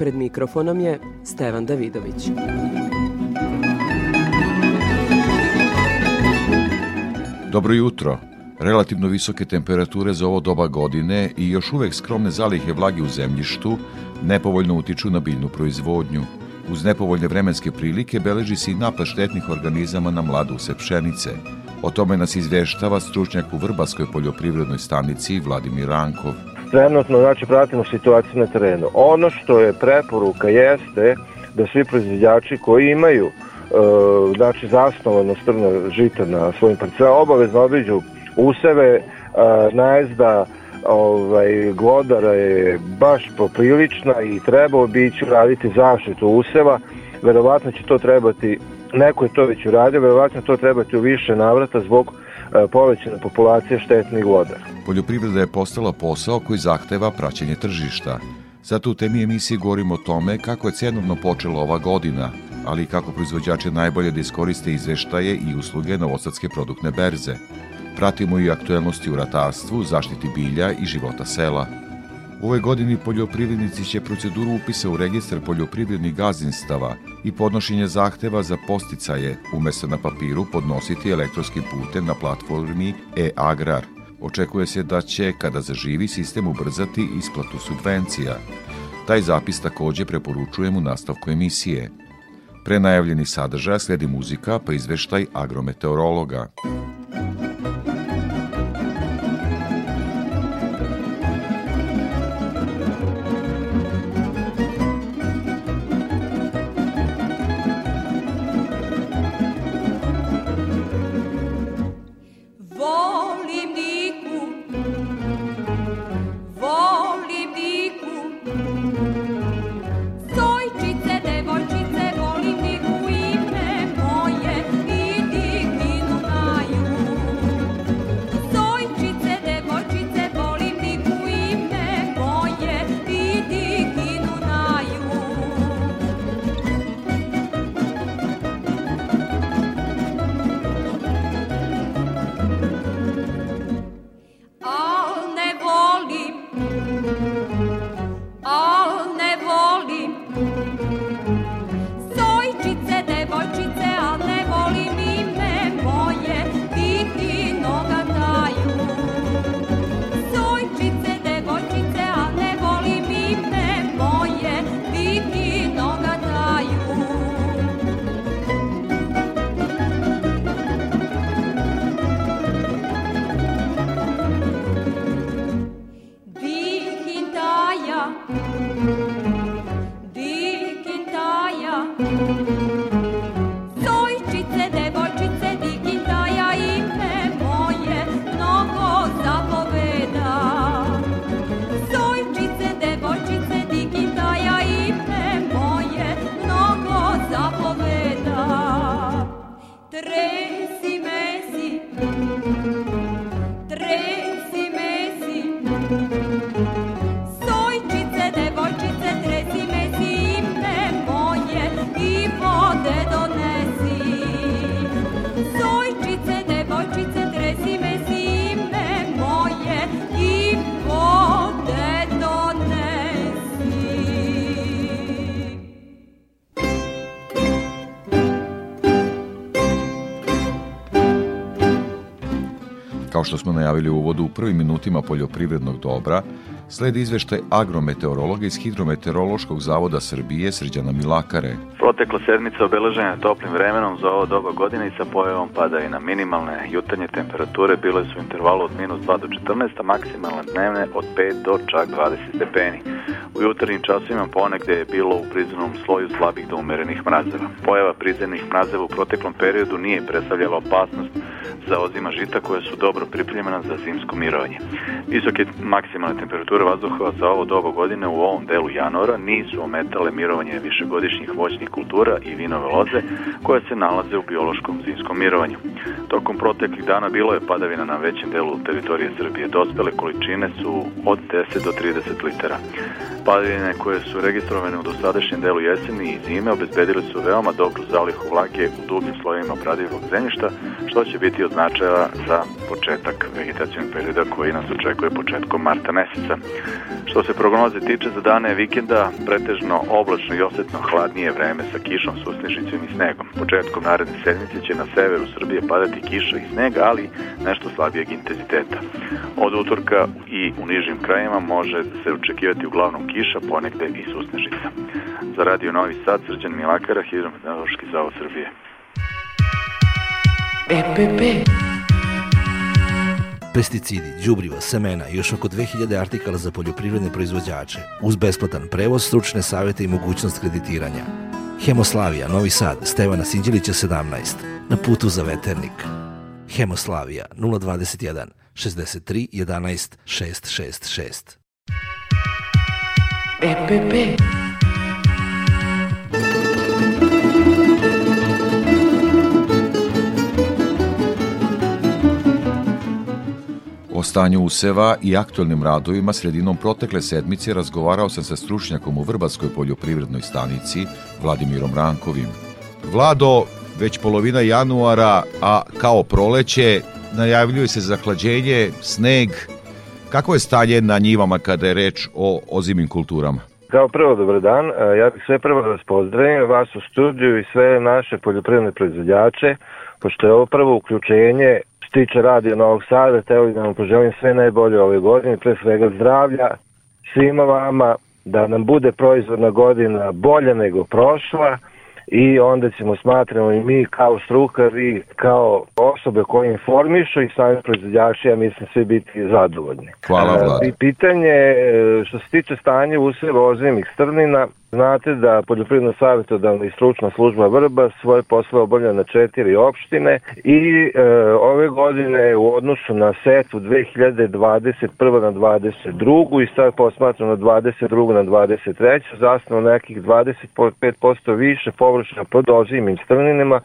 Pred mikrofonom je Stevan Davidović. Dobro jutro. Relativno visoke temperature za ovo doba godine i još uvek skromne zalihe vlage u zemljištu nepovoljno utiču na biljnu proizvodnju. Uz nepovoljne vremenske prilike beleži se i napad štetnih organizama na mladu se pšenice. O tome nas izveštava stručnjak u Vrbaskoj poljoprivrednoj stanici Vladimir Rankov. Trenutno znači pratimo situaciju na terenu. Ono što je preporuka jeste da svi proizvođači koji imaju e, znači zasnovano strno žita na svojim parcelama obavezno obiđu useve, e, najezda ovaj, glodara je baš poprilična i trebao bi ići raditi zaštitu useva. Verovatno će to trebati, neko je to već uradio, verovatno to trebati u više navrata zbog e, povećane populacije štetnih glodara. Poljoprivreda je postala posao koji zahteva praćenje tržišta. Zato u temi emisije govorimo o tome kako je cenovno počela ova godina, ali i kako proizvođači najbolje da iskoriste izveštaje i usluge Novosadske produktne berze. Pratimo i aktuelnosti u ratarstvu, zaštiti bilja i života sela. U ovoj godini poljoprivrednici će proceduru upisa u registar poljoprivrednih gazdinstava i podnošenje zahteva za posticaje umesto na papiru podnositi elektronskim putem na platformi e-agrar. Očekuje se da će, kada zaživi, sistem ubrzati isplatu subvencija. Taj zapis takođe preporučujem u nastavku emisije. Pre najavljeni sadržaja sledi muzika pa izveštaj agrometeorologa. Smo najavili u uvodu u prvim minutima poljoprivrednog dobra, sledi izveštaj agrometeorologa iz Hidrometeorološkog zavoda Srbije Srđana Milakare. Protekla sedmica obeležena toplim vremenom za ovo doba godine i sa pojavom padajina. Minimalne jutarnje temperature bile su u intervalu od minus 2 do 14, a maksimalne dnevne od 5 do čak 20 stepeni. U jutarnjim časovima ponegde je bilo u prizemnom sloju slabih do umerenih mrazeva. Pojava prizemnih mrazeva u proteklom periodu nije predstavljala opasnost za ozima žita koje su dobro pripremljena za zimsko mirovanje. Visoke maksimalne temperature vazduha za ovo dobo godine u ovom delu januara nisu ometale mirovanje višegodišnjih voćnih kultura i vinove loze koje se nalaze u biološkom zimskom mirovanju. Tokom proteklih dana bilo je padavina na većem delu teritorije Srbije. Dospele količine su od 10 do 30 litara. Padavine koje su registrovane u dosadašnjem delu jeseni i zime obezbedile su veoma dobru zalihu vlage u dugim slojima obradivog zemljišta, što će biti od značaja za početak vegetacijnog perioda koji nas očekuje početkom marta meseca. Što se prognoze tiče za dane vikenda, pretežno oblačno i osetno hladnije vreme sa kišom, susnišnicom i snegom. Početkom naredne sedmice će na severu Srbije padati kiša i sneg, ali nešto slabijeg intenziteta. Od utorka i u nižim krajima može se očekivati uglavnom kiša, ponegde i susnežica. Za radio Novi Sad, Srđan Milakara, Hidrometeorološki zavod Srbije. EPP. Pesticidi, đubriva, semena i još oko 2000 artikala za poljoprivredne proizvođače, uz besplatan prevoz, stručne savete i mogućnost kreditiranja. Hemoslavija, Novi Sad, Stevana Sinđelića 17, na putu za veternik. Hemoslavija 021 63 11 666. EPP. O stanju useva i aktualnim radovima sredinom protekle sedmice razgovarao sam sa stručnjakom u Vrbatskoj poljoprivrednoj stanici Vladimirom Rankovim. Vlado, već polovina januara, a kao proleće, najavljuje se zahlađenje, sneg. Kako je stanje na njivama kada je reč o ozimim kulturama? Kao prvo, dobar dan. E, ja bih sve prvo da vas pozdravim, vas u studiju i sve naše poljoprivredne proizvodjače, pošto je ovo prvo uključenje tiče radio Novog Sada, teo da vam poželim sve najbolje ove godine, pre svega zdravlja svima vama, da nam bude proizvodna godina bolja nego prošla i onda ćemo smatramo i mi kao strukari, kao osobe koje informišu i sami proizvodjači, ja mislim svi biti zadovoljni. Hvala Vlad. E, pitanje e, što se tiče stanja useva ozimih strnina, Znate da Poljoprivredna savjetodavna i stručna služba Vrba svoje posle obavlja na četiri opštine i e, ove godine u odnosu na setu 2021. na 22. i sad posmatram na 22. na 23. zasnovno nekih 25% više površina pod ozimim strninima,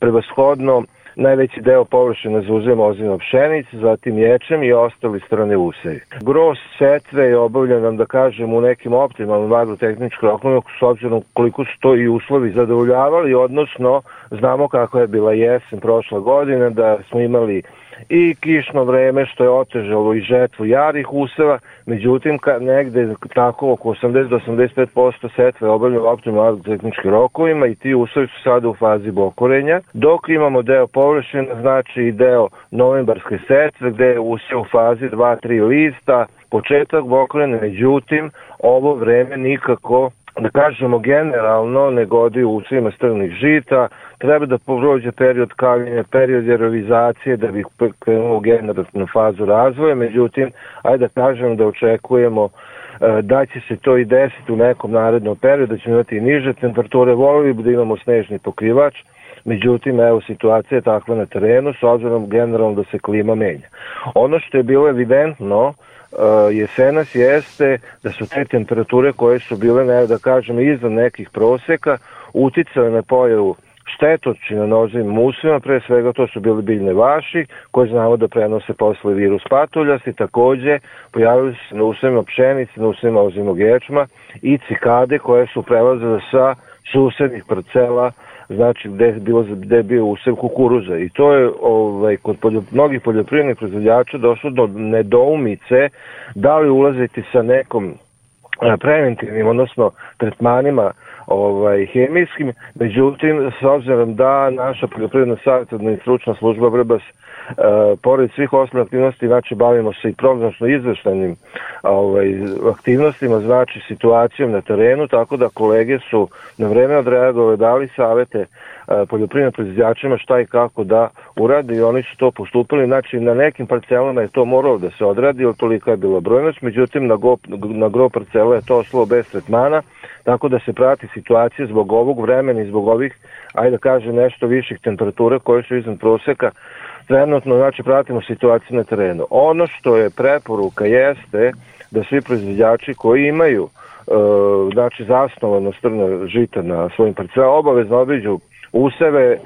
prevashodno Najveći deo površina zauzema ozimna pšenica, zatim ječem i ostali strane usevi. Gros setve je obavljan, da kažem, u nekim optimalnim agrotehničkim rokovima, s obzirom koliko su to i uslovi zadovoljavali, odnosno znamo kako je bila jesen prošla godina, da smo imali i kišno vreme što je otežalo i žetvu jarih useva, međutim kad negde tako oko 80 do 85% setve obavljaju optimalno tehničkim rokovima i ti usevi su sada u fazi bokorenja, dok imamo deo površina, znači i deo novembarske setve gde je usev u fazi 2-3 lista, početak bokorenja, međutim ovo vreme nikako da kažemo generalno ne godi u usevima strnih žita, treba da prođe period kaljenja, period jerovizacije da bi krenuo generalnu fazu razvoja, međutim, ajde da kažem da očekujemo e, da će se to i desiti u nekom narednom periodu, da ćemo imati niže temperature, volili bi da imamo snežni pokrivač, međutim, evo, situacija je takva na terenu, s obzirom generalno da se klima menja. Ono što je bilo evidentno, jesenas jeste da su te temperature koje su bile, ne, da kažem, iznad nekih proseka, uticale na pojavu štetočina na ozim usima, pre svega to su bili biljne vaši, koje znamo da prenose posle virus patuljasti, takođe pojavili se na usima pšenice, na usima ozimog ječma i cikade koje su prelazile sa susednih parcela znači gde je, bilo, gde je bio usev kukuruza. I to je ovaj, kod poljop, mnogih poljoprivrednih proizvođača došlo do nedoumice da li ulaziti sa nekom preventivnim, odnosno tretmanima ovaj, hemijskim, međutim, s obzirom da naša poljoprivredna savjetodna i stručna služba Vrbas E, pored svih osnovnih aktivnosti, znači bavimo se i prognošno izveštajnim ovaj, aktivnostima, znači situacijom na terenu, tako da kolege su na vreme odreagovali, dali savete e, poljoprivrednim proizvođačima šta i kako da urade i oni su to postupili, znači na nekim parcelama je to moralo da se odradi, od tolika je bila brojnost, međutim na, go, na gro parcela je to oslo bez tretmana, tako da se prati situacija zbog ovog vremena i zbog ovih, ajde da kaže nešto viših temperatura koje su iznad proseka, trenutno znači pratimo situaciju na terenu. Ono što je preporuka jeste da svi proizvođači koji imaju e, znači zasnovano strna žita na svojim parcelama obavezno obiđu useve e,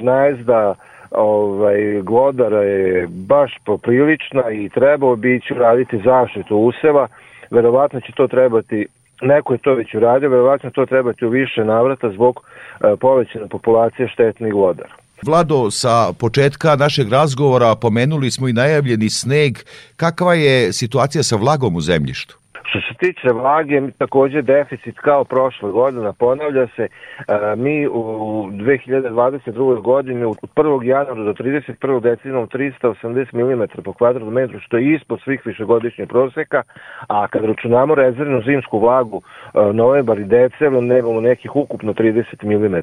najezda ovaj, glodara je baš poprilična i treba obići raditi zaštitu useva. Verovatno će to trebati neko je to već uradio, verovatno to trebati u više navrata zbog e, povećane populacije štetnih glodara. Vlado, sa početka našeg razgovora pomenuli smo i najavljeni sneg. Kakva je situacija sa vlagom u zemljištu? Što se tiče vlage, takođe deficit kao prošle godine, ponavlja se, e, mi u 2022. godini od 1. januara do 31. decembra 380 mm po kvadratnom metru, što je ispod svih višegodišnjih proseka, a kad računamo rezervnu zimsku vlagu e, novembar i decembar, nemamo nekih ukupno 30 mm.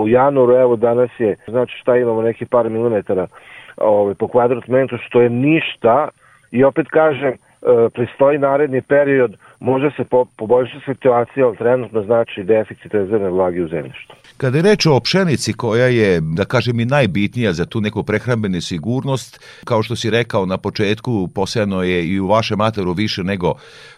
U januaru, evo danas je, znači šta imamo, neki par milimetara ovaj, po kvadratnom metru, što je ništa, i opet kažem, E, pristoji naredni period, može se po, poboljšati situacija, ali trenutno znači deficit rezervne vlage u zemljištu. Kada je reč o pšenici koja je, da kažem, i najbitnija za tu neku prehrambenu sigurnost, kao što si rekao na početku, posejano je i u vašem materu više nego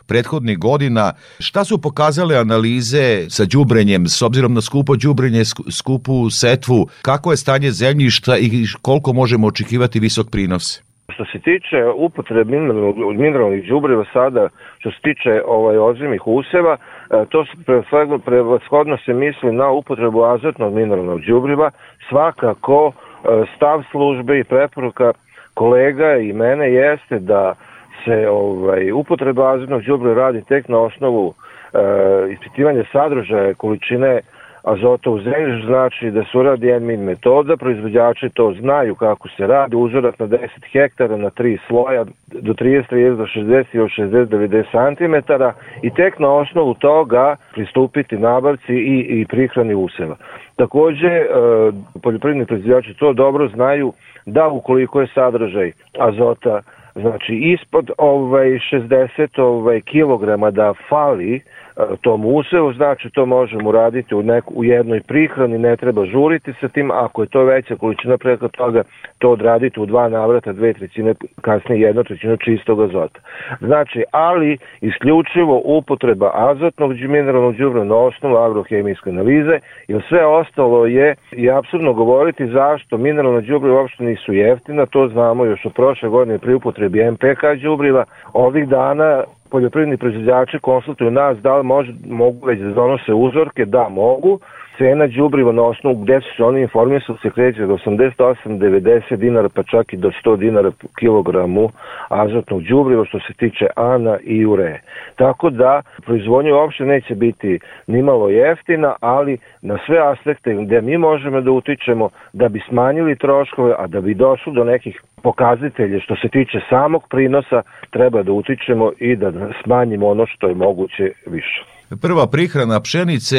prethodnih godina. Šta su pokazale analize sa đubrenjem, s obzirom na skupo đubrenje, skupu setvu, kako je stanje zemljišta i koliko možemo očekivati visok prinos? Što se tiče upotrebe mineralnih đubriva sada, što se tiče ovaj ozimih useva, e, to se prevashodno se misli na upotrebu azotnog mineralnog đubriva. Svakako e, stav službe i preporuka kolega i mene jeste da se ovaj upotreba azotnog đubriva radi tek na osnovu e, ispitivanja sadržaja količine azota u zemlji, znači da se uradi NMIN metoda, proizvođači to znaju kako se radi, uzorak na 10 hektara na 3 sloja do 30, 30 do 60 i od 60 90 cm i tek na osnovu toga pristupiti nabavci i, i prihrani useva. Takođe, e, poljoprivredni to dobro znaju da ukoliko je sadržaj azota znači ispod ovaj 60 ovaj kilograma da fali tom usevu, znači to možemo raditi u, neku, u jednoj prihrani, ne treba žuriti sa tim, ako je to veća količina preko toga, to odraditi u dva navrata, dve trećine, kasnije jedna trećina čistog azota. Znači, ali isključivo upotreba azotnog mineralnog đubriva na osnovu agrohemijske analize, jer sve ostalo je i apsurdno govoriti zašto mineralna đubriva uopšte nisu jeftina, to znamo još u prošle godine pri upotrebi MPK đubriva. Ovih dana poljoprivredni proizvođači konsultuju nas da li može, mogu već da donose uzorke, da mogu, cena đubriva na osnovu gde su se oni informisali se kreće od 88, 90 dinara pa čak i do 100 dinara po kilogramu azotnog đubriva što se tiče ana i ure. Tako da proizvodnja uopšte neće biti nimalo jeftina, ali na sve aspekte gde mi možemo da utičemo da bi smanjili troškove, a da bi došlo do nekih pokazatelja što se tiče samog prinosa, treba da utičemo i da smanjimo ono što je moguće više. Prva prihrana pšenice,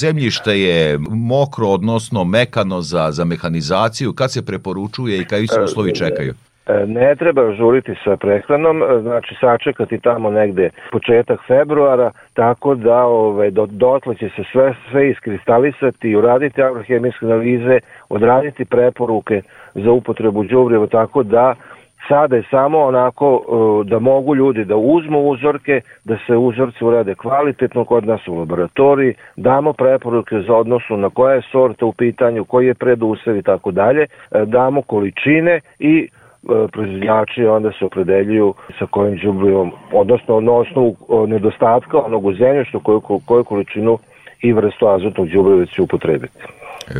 zemljište je mokro, odnosno mekano za, za mehanizaciju. Kad se preporučuje i koji se e, uslovi čekaju? E, ne treba žuriti sa prehranom, e, znači sačekati tamo negde početak februara, tako da ove, do, dotle će se sve, sve iskristalisati, uraditi agrohemijske analize, odraditi preporuke za upotrebu đubriva, tako da Sada je samo onako e, da mogu ljudi da uzmu uzorke, da se uzorci urade kvalitetno kod nas u laboratoriji, damo preporuke za odnosu na koja je sorta u pitanju, koji je predusev i tako dalje, e, damo količine i e, proizvodnjači onda se opredeljuju sa kojim džubrivom, odnosno na osnovu nedostatka onog u zemljištu koju, koju količinu i vrstu azotnog džubriva će upotrebiti.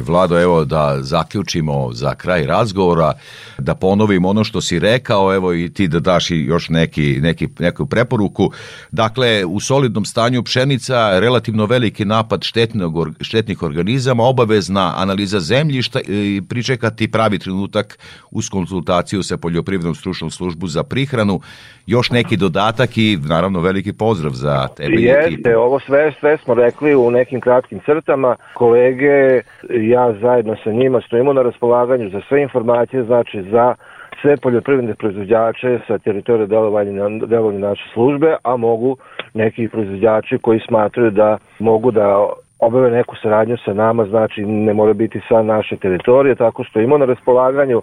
Vlado, evo da zaključimo za kraj razgovora, da ponovim ono što si rekao, evo i ti da daš još neki, neki, neku preporuku. Dakle, u solidnom stanju pšenica, relativno veliki napad štetnog, štetnih organizama, obavezna analiza zemljišta i pričekati pravi trenutak uz konsultaciju sa poljoprivrednom stručnom službu za prihranu. Još neki dodatak i naravno veliki pozdrav za tebe. Jeste, ovo sve, sve smo rekli u nekim kratkim crtama. Kolege ja zajedno sa njima stojimo na raspolaganju za sve informacije, znači za sve poljoprivredne proizvođače sa teritorije delovanja, delovanja naše službe, a mogu neki proizvođači koji smatraju da mogu da obave neku saradnju sa nama, znači ne mora biti sa naše teritorije, tako što ima na raspolaganju e,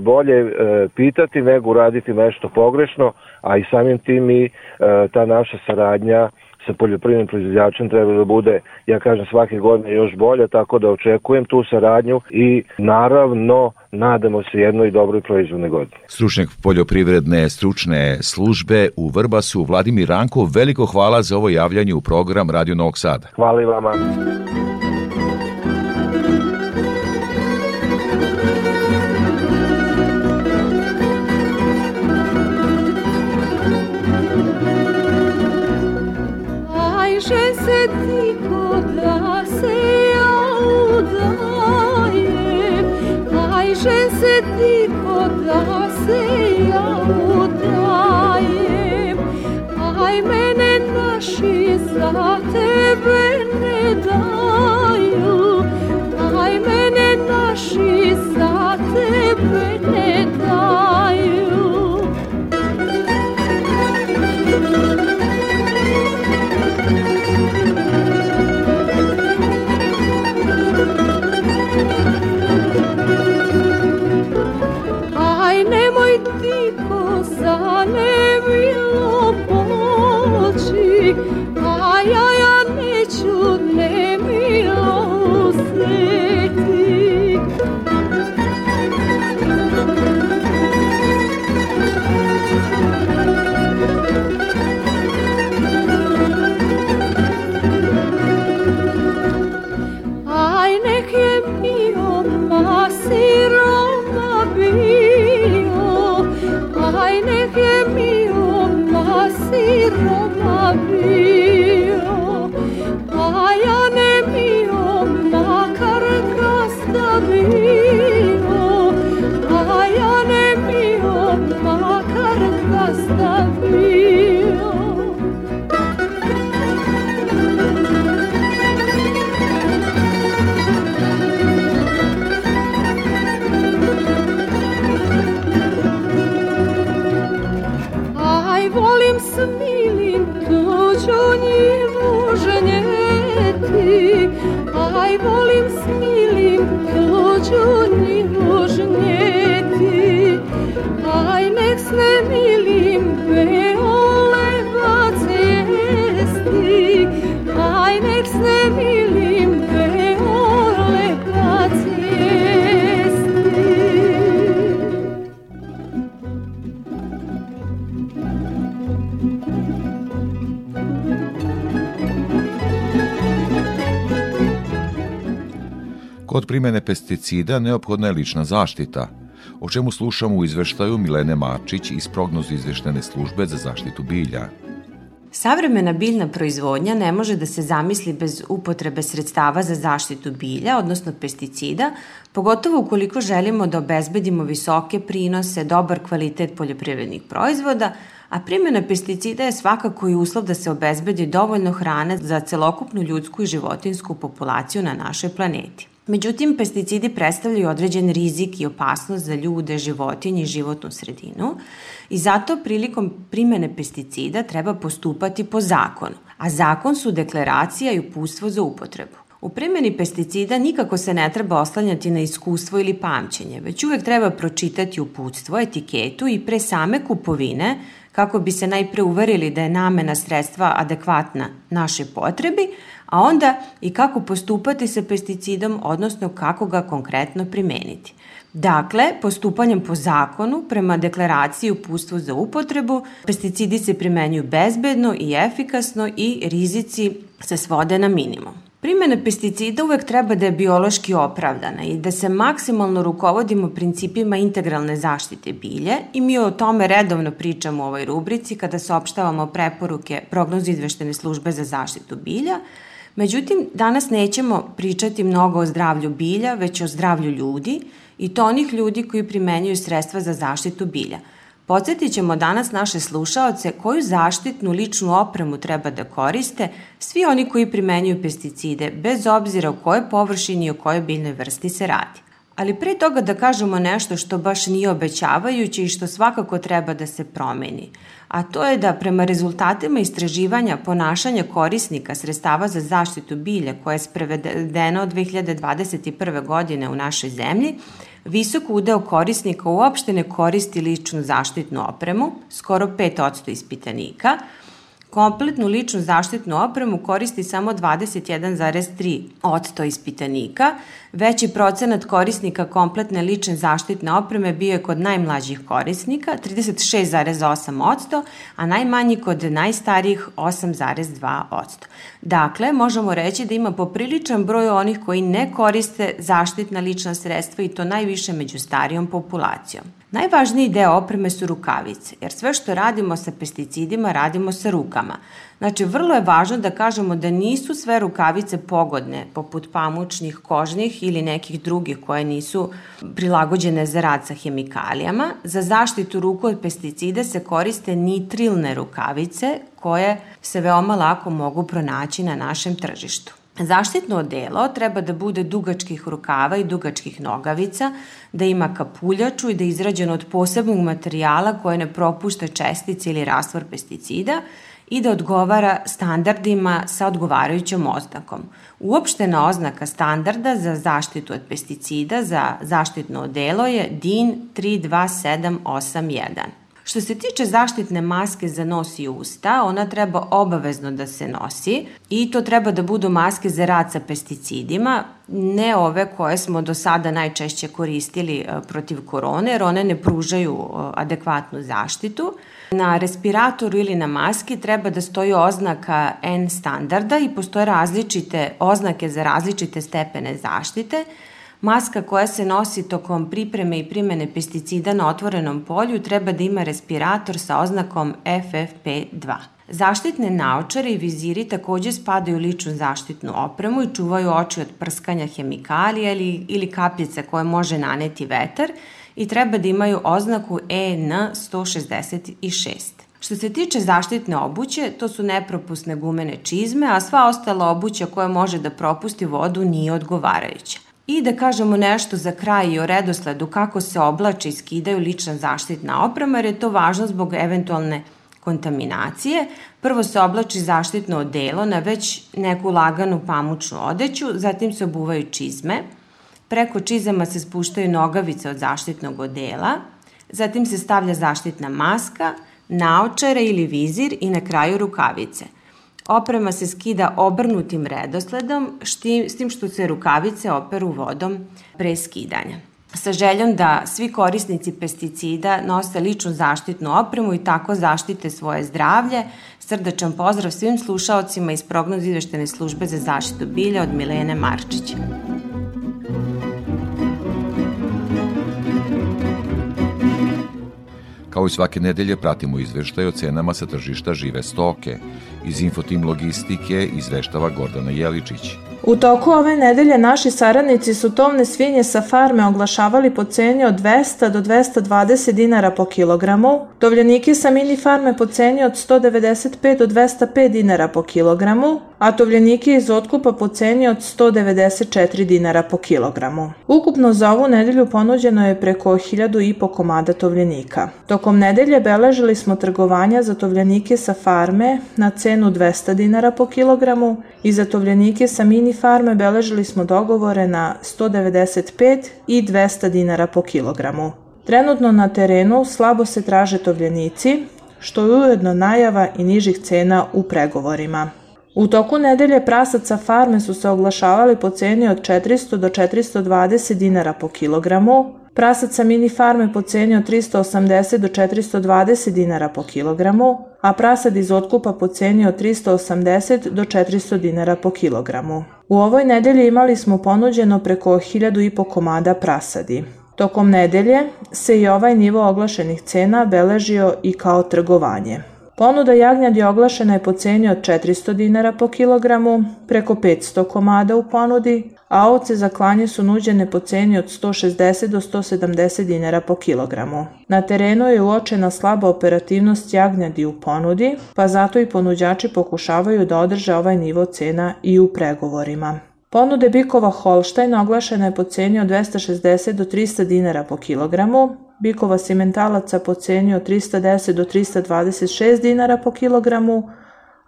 bolje e, pitati nego uraditi nešto pogrešno, a i samim tim i e, ta naša saradnja sa poljoprivrednim proizvođačem treba da bude, ja kažem, svake godine još bolje, tako da očekujem tu saradnju i naravno nadamo se jednoj dobroj proizvodne godini. Stručnjak poljoprivredne stručne službe u Vrbasu, Vladimir Ranko, veliko hvala za ovo javljanje u program Radio Novog Sada. Hvala i vama. love me. Primene pesticida neophodna je lična zaštita, o čemu slušamo u izveštaju Milene Mačić iz prognozu izveštene službe za zaštitu bilja. Savremena biljna proizvodnja ne može da se zamisli bez upotrebe sredstava za zaštitu bilja, odnosno pesticida, pogotovo ukoliko želimo da obezbedimo visoke prinose, dobar kvalitet poljoprivrednih proizvoda, a primjena pesticida je svakako i uslov da se obezbedi dovoljno hrane za celokupnu ljudsku i životinsku populaciju na našoj planeti. Međutim, pesticidi predstavljaju određen rizik i opasnost za ljude, životinje i životnu sredinu i zato prilikom primene pesticida treba postupati po zakonu, a zakon su deklaracija i upustvo za upotrebu. U primjeni pesticida nikako se ne treba oslanjati na iskustvo ili pamćenje, već uvek treba pročitati uputstvo, etiketu i pre same kupovine kako bi se najpre uverili da je namena sredstva adekvatna našoj potrebi, a onda i kako postupati sa pesticidom, odnosno kako ga konkretno primeniti. Dakle, postupanjem po zakonu, prema deklaraciji i upustvu za upotrebu, pesticidi se primenjuju bezbedno i efikasno i rizici se svode na minimum. Primjena pesticida uvek treba da je biološki opravdana i da se maksimalno rukovodimo principima integralne zaštite bilje i mi o tome redovno pričamo u ovoj rubrici kada saopštavamo preporuke prognozu izveštene službe za zaštitu bilja, Međutim, danas nećemo pričati mnogo o zdravlju bilja, već o zdravlju ljudi i to onih ljudi koji primenjuju sredstva za zaštitu bilja. Podsjetit ćemo danas naše slušaoce koju zaštitnu ličnu opremu treba da koriste svi oni koji primenjuju pesticide, bez obzira o kojoj površini i o kojoj biljnoj vrsti se radi. Ali pre toga da kažemo nešto što baš nije obećavajuće i što svakako treba da se promeni, a to je da prema rezultatima istraživanja ponašanja korisnika sredstava za zaštitu bilja koje je sprevedeno od 2021. godine u našoj zemlji, visok udeo korisnika uopšte ne koristi ličnu zaštitnu opremu, skoro 5% ispitanika, Kompletnu ličnu zaštitnu opremu koristi samo 21,3 od to ispitanika. Veći procenat korisnika kompletne lične zaštitne opreme bio je kod najmlađih korisnika, 36,8 odsto, a najmanji kod najstarijih 8,2 odsto. Dakle, možemo reći da ima popriličan broj onih koji ne koriste zaštitna lična sredstva i to najviše među starijom populacijom. Najvažniji deo opreme su rukavice, jer sve što radimo sa pesticidima radimo sa rukama. Znači, vrlo je važno da kažemo da nisu sve rukavice pogodne, poput pamučnih, kožnih ili nekih drugih koje nisu prilagođene za rad sa hemikalijama. Za zaštitu ruku od pesticida se koriste nitrilne rukavice koje se veoma lako mogu pronaći na našem tržištu. Zaštitno odelo treba da bude dugačkih rukava i dugačkih nogavica, da ima kapuljaču i da je izrađeno od posebnog materijala koje ne propušta čestice ili rastvor pesticida i da odgovara standardima sa odgovarajućom oznakom. Uopštena oznaka standarda za zaštitu od pesticida za zaštitno odelo je DIN 32781. Što se tiče zaštitne maske za nos i usta, ona treba obavezno da se nosi i to treba da budu maske za rad sa pesticidima, ne ove koje smo do sada najčešće koristili e, protiv korone, jer one ne pružaju e, adekvatnu zaštitu. Na respiratoru ili na maski treba da stoji oznaka N standarda i postoje različite oznake za različite stepene zaštite, Maska koja se nosi tokom pripreme i primene pesticida na otvorenom polju treba da ima respirator sa oznakom FFP2. Zaštitne naočare i viziri takođe spadaju u ličnu zaštitnu opremu i čuvaju oči od prskanja hemikalija ili, ili kapljica koje može naneti vetar i treba da imaju oznaku EN 166. Što se tiče zaštitne obuće, to su nepropusne gumene čizme, a sva ostala obuća koja može da propusti vodu nije odgovarajuća. I da kažemo nešto za kraj i o redosledu kako se oblače i skidaju lična zaštitna oprema, jer je to važno zbog eventualne kontaminacije. Prvo se oblači zaštitno odelo na već neku laganu pamučnu odeću, zatim se obuvaju čizme, preko čizama se spuštaju nogavice od zaštitnog odela, zatim se stavlja zaštitna maska, naočare ili vizir i na kraju rukavice – Oprema se skida obrnutim redosledom, šti, s tim što se rukavice operu vodom pre skidanja. Sa željom da svi korisnici pesticida nose ličnu zaštitnu opremu i tako zaštite svoje zdravlje, srdačan pozdrav svim slušaocima iz prognoz izveštene službe za zaštitu bilja od Milene Marčića. Kao i svake nedelje pratimo izveštaj o cenama sa tržišta žive stoke. Iz Infotim Logistike izveštava Gordana Jeličić. U toku ove nedelje naši saradnici su tovne svinje sa farme oglašavali po ceni od 200 do 220 dinara po kilogramu, tovljenike sa mini farme po ceni od 195 do 205 dinara po kilogramu, a tovljenike iz otkupa po ceni od 194 dinara po kilogramu. Ukupno za ovu nedelju ponuđeno je preko 1000 i po komada tovljenika. Tokom nedelje beležili smo trgovanja za tovljenike sa farme na cenu 200 dinara po kilogramu i za tovljenike sa mini farme beležili smo dogovore na 195 i 200 dinara po kilogramu. Trenutno na terenu slabo se traže tovljenici, što je ujedno najava i nižih cena u pregovorima. U toku nedelje prasaca farme su se oglašavali po ceni od 400 do 420 dinara po kilogramu, prasaca mini farme po ceni od 380 do 420 dinara po kilogramu, a prasad iz otkupa po ceni od 380 do 400 dinara po kilogramu. U ovoj nedelji imali smo ponuđeno preko 1000 i po komada prasadi. Tokom nedelje se i ovaj nivo oglašenih cena beležio i kao trgovanje. Ponuda jagnjadi oglašena je po ceni od 400 dinara po kilogramu, preko 500 komada u ponudi, a ovce za klanje su nuđene po ceni od 160 do 170 dinara po kilogramu. Na terenu je uočena slaba operativnost jagnjadi u ponudi, pa zato i ponuđači pokušavaju da održe ovaj nivo cena i u pregovorima. Ponude bikova Holstein oglašena je po ceni od 260 do 300 dinara po kilogramu, bikova simentalaca po ceni od 310 do 326 dinara po kilogramu,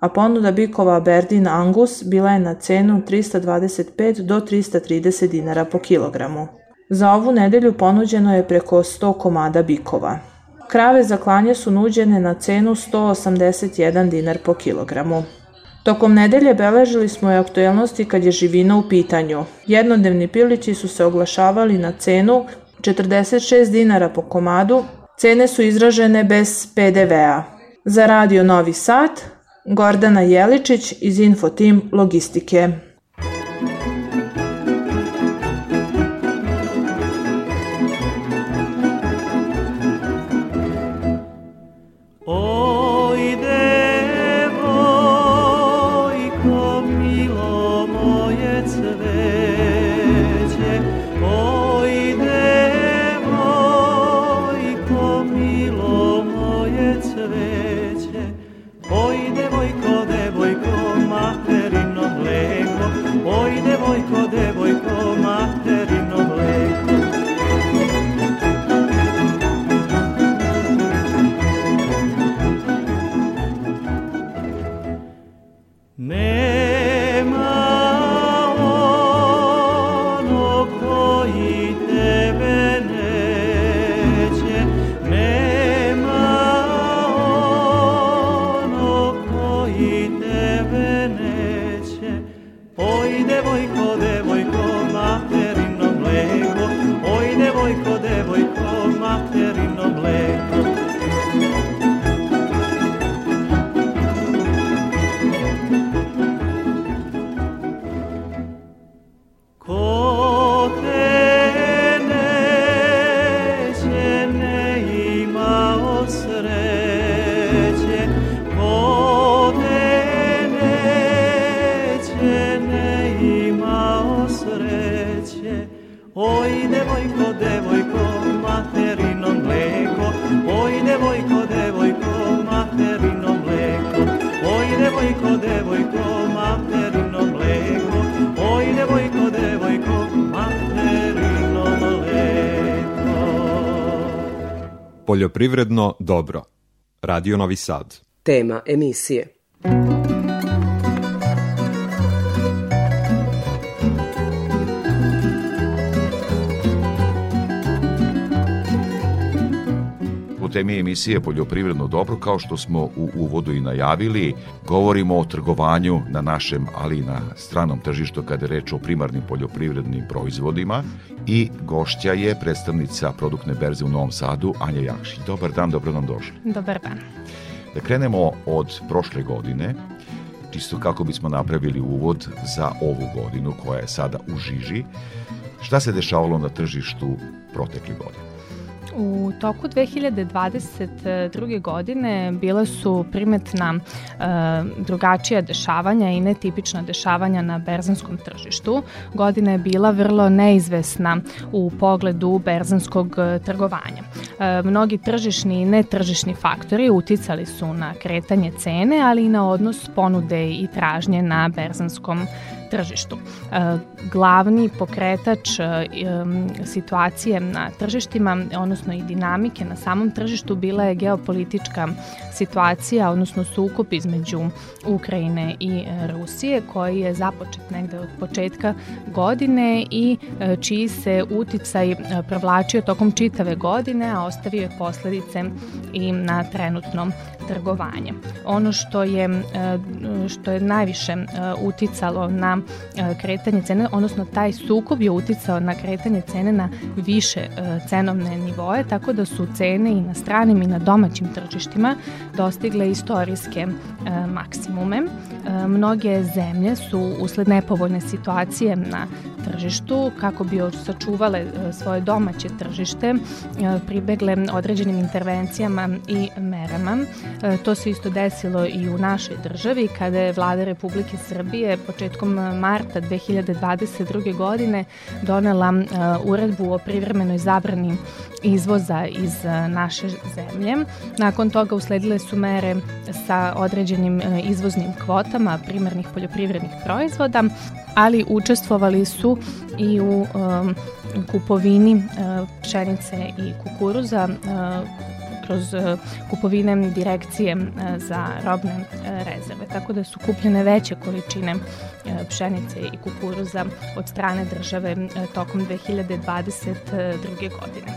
a ponuda bikova Aberdeen Angus bila je na cenu 325 do 330 dinara po kilogramu. Za ovu nedelju ponuđeno je preko 100 komada bikova. Krave za klanje su nuđene na cenu 181 dinar po kilogramu. Tokom nedelje beležili smo i aktuelnosti kad je živina u pitanju. Jednodnevni pilići su se oglašavali na cenu 46 dinara po komadu, cene su izražene bez PDV-a. Za radio Novi Sad, Gordana Jeličić iz Infotim Logistike. Poljoprivredno dobro. Radio Novi Sad. Tema emisije. Emisije Poljoprivredno dobro, kao što smo u uvodu i najavili, govorimo o trgovanju na našem, ali i na stranom tržištu kada je reč o primarnim poljoprivrednim proizvodima i gošća je predstavnica produktne berze u Novom Sadu, Anja Jakšić. Dobar dan, dobro nam došli. Dobar dan. Da krenemo od prošle godine, čisto kako bismo napravili uvod za ovu godinu koja je sada u žiži. Šta se dešavalo na tržištu protekle godine? U toku 2022. godine bile su primetna e, drugačija dešavanja i netipična dešavanja na berzanskom tržištu. Godina je bila vrlo neizvesna u pogledu berzanskog e, trgovanja. E, mnogi tržišni i netržišni faktori uticali su na kretanje cene, ali i na odnos ponude i tražnje na berzanskom tržištu tržištu. E, glavni pokretač e, situacije na tržištima, odnosno i dinamike na samom tržištu bila je geopolitička situacija, odnosno sukup između Ukrajine i Rusije koji je započet negde od početka godine i e, čiji se uticaj provlačio tokom čitave godine, a ostavio je posledice i na trenutnom trgovanje. Ono što je, što je najviše uticalo na E, kretanje cene, odnosno taj sukob je uticao na kretanje cene na više e, cenovne nivoje, tako da su cene i na stranim i na domaćim tržištima dostigle istorijske e, maksimume. Mnoge zemlje su usled nepovoljne situacije na tržištu kako bi sačuvale svoje domaće tržište pribegle određenim intervencijama i merama. To se isto desilo i u našoj državi kada je vlada Republike Srbije početkom marta 2022. godine donela uredbu o privremenoj zabrani izvoza iz naše zemlje. Nakon toga usledile su mere sa određenim izvoznim kvotama primarnih poljoprivrednih proizvoda, ali učestvovali su i u kupovini pšenice i kukuruza kroz uh, kupovine direkcije uh, za robne uh, rezerve. Tako da su kupljene veće količine pšenice i kukuruza od strane države tokom 2022. godine.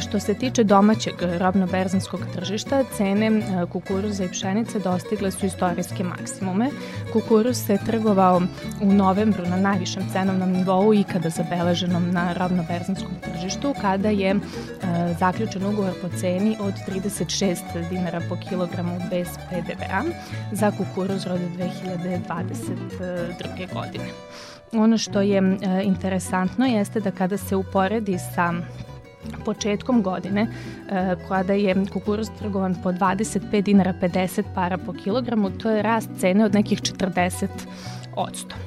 Što se tiče domaćeg robno-berzanskog tržišta, cene e, kukuruza i pšenice dostigle su istorijske maksimume. Kukuruz se trgovao u novembru na najvišem cenovnom nivou ikada zabeleženom na robno-berzanskom tržištu, kada je e, zaključen ugovor po ceni od 36 dinara po kilogramu bez PDV-a za kukuruz rode 2022. godine. Ono što je e, interesantno jeste da kada se uporedi sa početkom godine e, kada je kukuruz trgovan po 25 dinara 50 para po kilogramu, to je rast cene od nekih 40 odsto.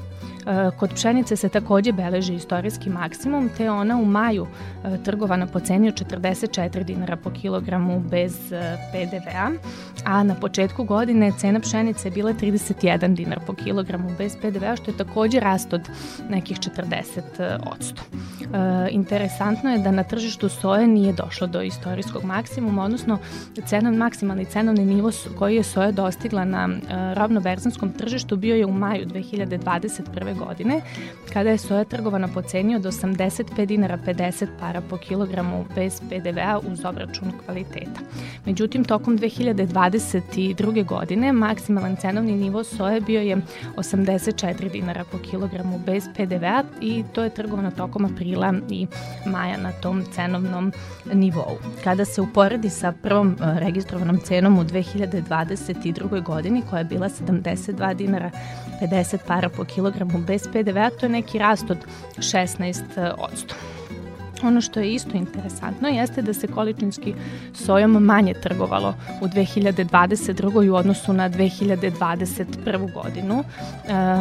E, kod pšenice se takođe beleži istorijski maksimum, te ona u maju e, trgovana po ceni od 44 dinara po kilogramu bez e, PDV-a, a na početku godine cena pšenice je bila 31 dinar po kilogramu bez PDV-a, što je takođe rast od nekih 40 odsto. Interesantno je da na tržištu soje nije došlo do istorijskog maksimuma, odnosno cenan, maksimalni cenovni nivo koji je soja dostigla na robno-berzanskom tržištu bio je u maju 2021 godine, kada je soja trgovana po ceni od 85 dinara 50 para po kilogramu bez PDV-a uz obračun kvaliteta. Međutim, tokom 2022. godine maksimalan cenovni nivo soje bio je 84 dinara po kilogramu bez PDV-a i to je trgovano tokom aprila i maja na tom cenovnom nivou. Kada se uporedi sa prvom e, registrovanom cenom u 2022. godini koja je bila 72 dinara 50 para po kilogramu bez PDV-a, to je neki rast od 16 odsto. Ono što je isto interesantno jeste da se količinski sojom manje trgovalo u 2022. u odnosu na 2021. godinu.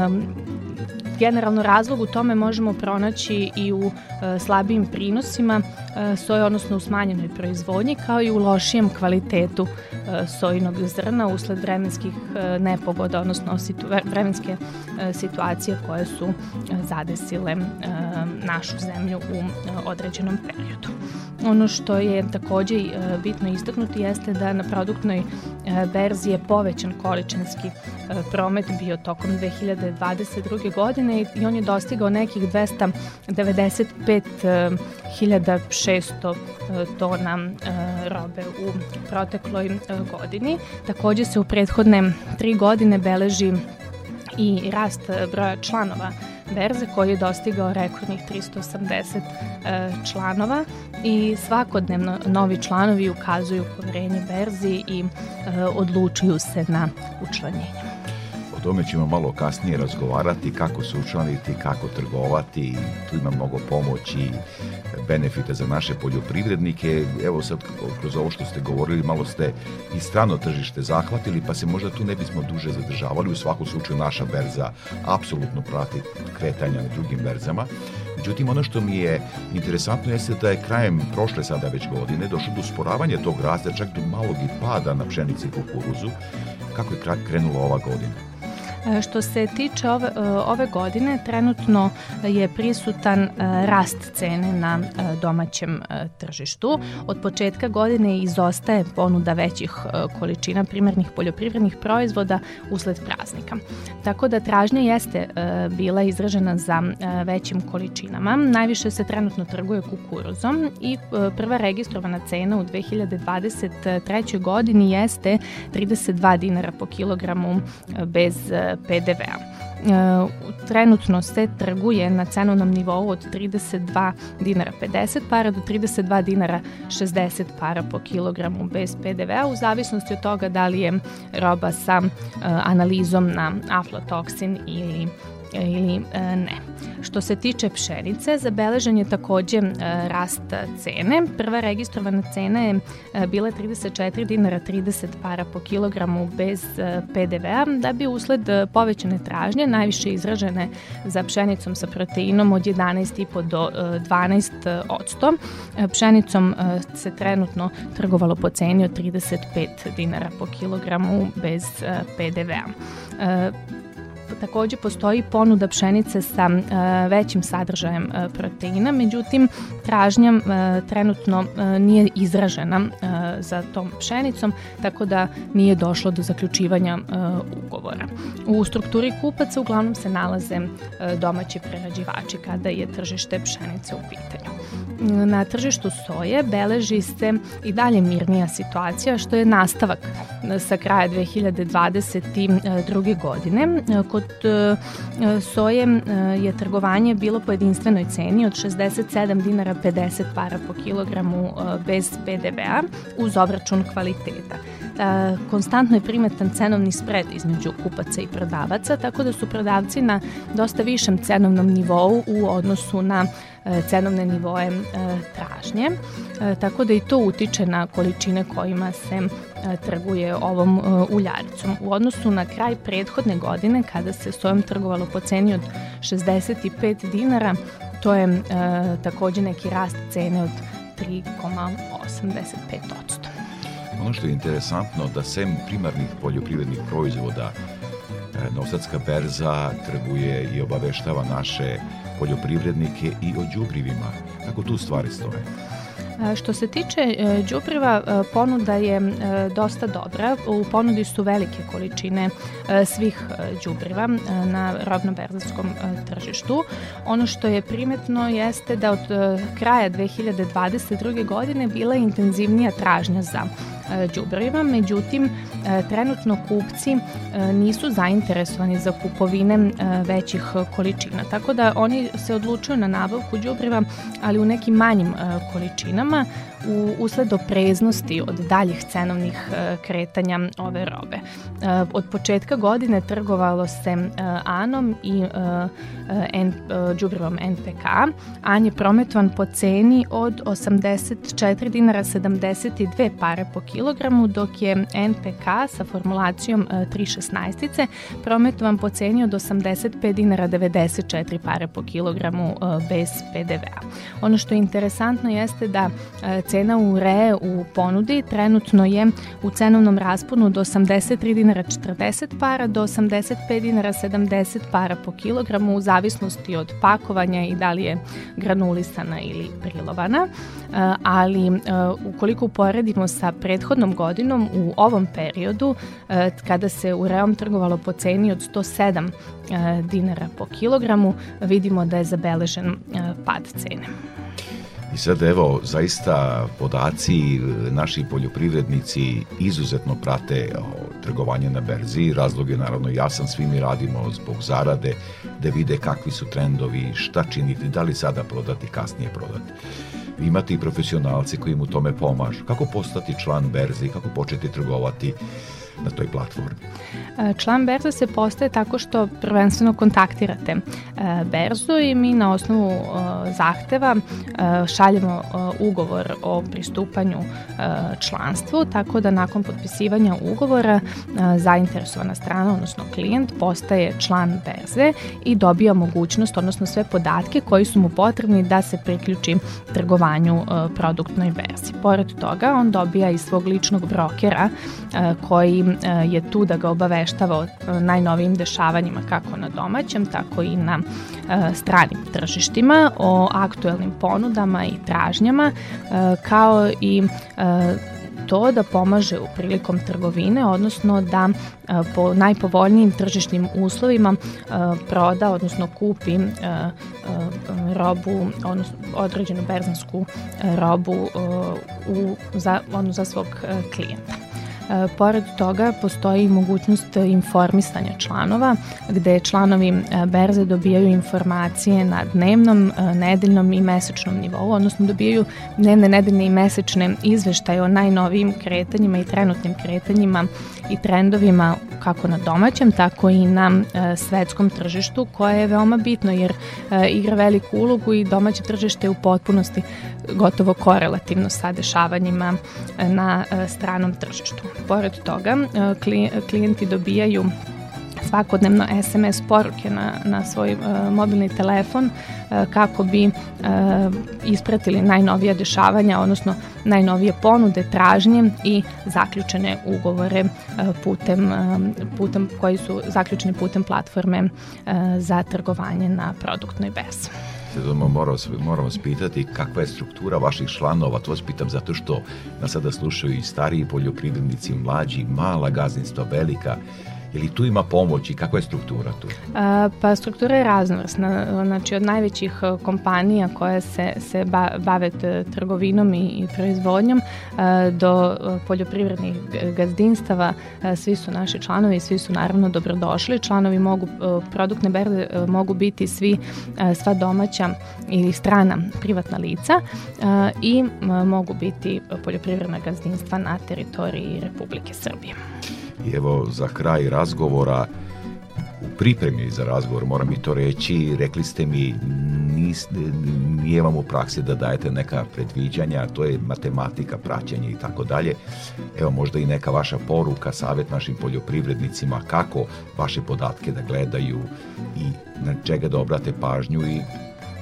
Um, generalno razlog u tome možemo pronaći i u e, slabijim prinosima e, soje, odnosno u smanjenoj proizvodnji, kao i u lošijem kvalitetu e, sojinog zrna usled vremenskih e, nepogoda, odnosno situ, vremenske e, situacije koje su e, zadesile e, našu zemlju u e, određenom periodu. Ono što je takođe e, bitno istaknuti jeste da na produktnoj e, berzi je povećan količinski e, promet bio tokom 2022. godine i on je dostigao nekih 295.600 tona robe u protekloj godini. Takođe se u prethodne tri godine beleži i rast broja članova berze koji je dostigao rekordnih 380 e, članova i svakodnevno novi članovi ukazuju poverenje berzi i e, odlučuju se na učlanjenje. Tome ćemo malo kasnije razgovarati, kako se učlaniti, kako trgovati, tu ima mnogo pomoći, benefite za naše poljoprivrednike. Evo sad, kroz ovo što ste govorili, malo ste i strano tržište zahvatili, pa se možda tu ne bismo duže zadržavali. U svakom slučaju naša berza apsolutno prati kretanja na drugim berzama. Međutim, ono što mi je interesantno jeste da je krajem prošle sada već godine došlo do usporavanja tog rasta, čak do malog i pada na pšenici i kukuruzu. Kako je krenula ova godina? E, što se tiče ove, e, ove godine, trenutno je prisutan e, rast cene na domaćem tržištu. Od početka godine izostaje ponuda većih količina primarnih poljoprivrednih proizvoda usled praznika. Tako da tražnja jeste bila izražena za većim količinama. Najviše se trenutno trguje kukuruzom i prva registrovana cena u 2023. godini jeste 32 dinara po kilogramu bez PDV-a. E, trenutno se trguje na cenovnom nivou od 32 dinara 50 para do 32 dinara 60 para po kilogramu bez PDV-a u zavisnosti od toga da li je roba sa e, analizom na aflatoksin ili ili ne. Što se tiče pšenice, zabeležen je takođe rast cene. Prva registrovana cena je bila 34 dinara 30 para po kilogramu bez PDV-a, da bi usled povećane tražnje, najviše izražene za pšenicom sa proteinom od 11,5 do 12 odsto. Pšenicom se trenutno trgovalo po ceni od 35 dinara po kilogramu bez PDV-a takođe postoji ponuda pšenice sa uh, većim sadržajem uh, proteina, međutim tražnja uh, trenutno nije izražena za tom pšenicom, tako da nije došlo do zaključivanja ugovora. U strukturi kupaca uglavnom se nalaze domaći prerađivači kada je tržište pšenice u pitanju na tržištu soje beleži se i dalje mirnija situacija, što je nastavak sa kraja 2022. godine. Kod e, soje e, je trgovanje bilo po jedinstvenoj ceni od 67 dinara 50 para po kilogramu e, bez PDV-a uz obračun kvaliteta. Konstantno je primetan cenovni spred između kupaca i prodavaca, tako da su prodavci na dosta višem cenovnom nivou u odnosu na E, cenovne nivoe e, tražnje, e, tako da i to utiče na količine kojima se trguje ovom uljaricom. U odnosu na kraj prethodne godine, kada se sojom trgovalo po ceni od 65 dinara, to je takođe neki rast cene od 3,85 Ono što je interesantno da sem primarnih poljoprivrednih proizvoda Novosadska berza trguje i obaveštava naše poljoprivrednike i o đubrivima. Kako tu stvari stoje? Što se tiče e, đubriva, e, ponuda je e, dosta dobra. U ponudi su velike količine svih đubriva na robno-berzarskom tržištu. Ono što je primetno jeste da od kraja 2022. godine bila je intenzivnija tražnja za đubriva, međutim trenutno kupci nisu zainteresovani za kupovine većih količina, tako da oni se odlučuju na nabavku đubriva, ali u nekim manjim količinama u, usled opreznosti od daljih cenovnih e, kretanja ove robe. E, od početka godine trgovalo se e, Anom i džubrivom NPK. An je prometovan po ceni od 84 dinara 72 pare po kilogramu, dok je NPK sa formulacijom 316 prometovan po ceni od 85 dinara 94 pare po kilogramu bez PDV-a. Ono što je interesantno jeste da cena ureje u ponudi trenutno je u cenovnom rasponu od 83 dinara 40 para do 85 dinara 70 para po kilogramu u zavisnosti od pakovanja i da li je granulisana ili prilovana, e, ali e, ukoliko uporedimo sa prethodnom godinom u ovom periodu e, kada se ureom trgovalo po ceni od 107 dinara po kilogramu, vidimo da je zabeležen pad cene. I sad evo, zaista podaci, naši poljoprivrednici izuzetno prate o, trgovanje na berzi. Razlog je naravno jasan, svi mi radimo zbog zarade, da vide kakvi su trendovi, šta činiti, da li sada prodati, kasnije prodati. Imate i profesionalci koji mu tome pomažu. Kako postati član berzi, kako početi trgovati na toj platformi? E, član berze se postaje tako što prvenstveno kontaktirate e, berzu i mi na osnovu e, zahteva šaljemo ugovor o pristupanju članstvu, tako da nakon potpisivanja ugovora zainteresovana strana, odnosno klijent, postaje član berze i dobija mogućnost, odnosno sve podatke koji su mu potrebni da se priključi trgovanju produktnoj berzi. Pored toga, on dobija i svog ličnog brokera koji je tu da ga obaveštava o najnovijim dešavanjima kako na domaćem, tako i na stranim tržištima, o aktuelnim ponudama i tražnjama, kao i to da pomaže u prilikom trgovine, odnosno da po najpovoljnijim tržišnim uslovima proda, odnosno kupi robu, odnosno određenu berzansku robu u, za, odnosno za svog klijenta. Pored toga postoji mogućnost informisanja članova gde članovi berze dobijaju informacije na dnevnom, nedeljnom i mesečnom nivou, odnosno dobijaju dnevne, nedeljne i mesečne izveštaje o najnovijim kretanjima i trenutnim kretanjima i trendovima kako na domaćem, tako i na e, svetskom tržištu koje je veoma bitno jer e, igra veliku ulogu i domaće tržište je u potpunosti gotovo korelativno sa dešavanjima e, na e, stranom tržištu. Pored toga, e, klijenti dobijaju svakodnevno SMS poruke na, na svoj uh, mobilni telefon uh, kako bi uh, ispratili najnovije dešavanja, odnosno najnovije ponude, tražnje i zaključene ugovore uh, putem, uh, putem koji su zaključeni putem platforme uh, za trgovanje na produktnoj berzi. Moramo, moramo spitati kakva je struktura vaših članova, to vas pitam zato što nas sada slušaju i stariji poljoprivrednici, mlađi, mala gazdinstva, velika, Ili tu ima pomoć i kakva je struktura tu? A, pa struktura je raznovrsna. Znači od najvećih e, kompanija koje se, se bave trgovinom i, i proizvodnjom a, e, do e, poljoprivrednih gazdinstava svi su naši članovi svi su naravno dobrodošli. Članovi mogu, produktne berde mogu biti svi, sva domaća ili strana privatna lica i mogu biti poljoprivredna gazdinstva na teritoriji Republike Srbije. I evo za kraj razgovora, u pripremi za razgovor, moram i to reći, rekli ste mi, nis, nije vam u praksi da dajete neka predviđanja, to je matematika, praćenje i tako dalje. Evo možda i neka vaša poruka, savjet našim poljoprivrednicima kako vaše podatke da gledaju i na čega da obrate pažnju i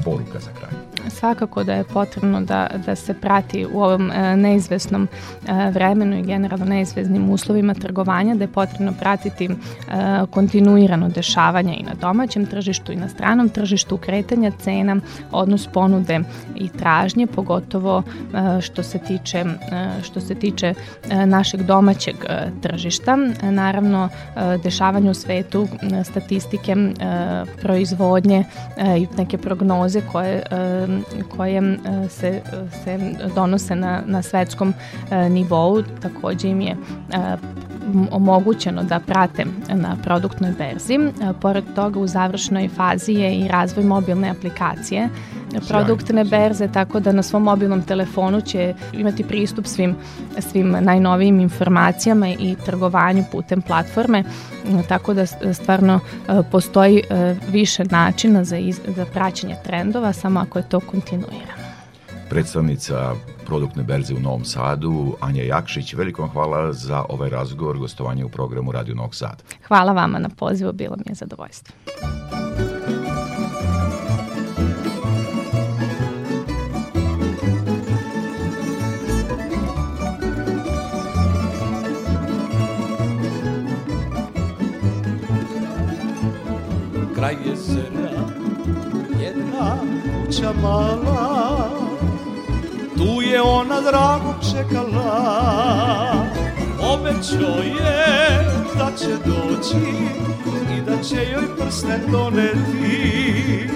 poruka za kraj svakako da je potrebno da, da se prati u ovom e, neizvesnom e, vremenu i generalno neizvesnim uslovima trgovanja, da je potrebno pratiti e, kontinuirano dešavanja i na domaćem tržištu i na stranom tržištu, kretanja cena, odnos ponude i tražnje, pogotovo što se tiče, što se tiče našeg domaćeg tržišta. Naravno, dešavanje u svetu, statistike, proizvodnje i neke prognoze koje koje e, se, se donose na, na svetskom e, nivou. Takođe im je e, omogućeno da prate na produktnoj berzi. Pored toga u završnoj fazi je i razvoj mobilne aplikacije produktne berze, tako da na svom mobilnom telefonu će imati pristup svim, svim najnovijim informacijama i trgovanju putem platforme, tako da stvarno postoji više načina za, iz, za praćenje trendova, samo ako je to kontinuirano. Predstavnica produktne berze u Novom Sadu, Anja Jakšić. Veliko vam hvala za ovaj razgovor, gostovanje u programu Radio Novog Sada. Hvala vama na pozivu, bilo mi je zadovoljstvo. Kraj jezera, jedna kuća mala, je ona drago čekala. Obećao je da će doći I da će joj prsten doneti.